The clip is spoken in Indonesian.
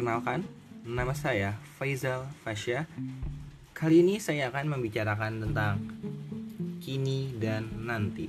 Perkenalkan, nama saya Faizal Fasya. Kali ini saya akan membicarakan tentang kini dan nanti.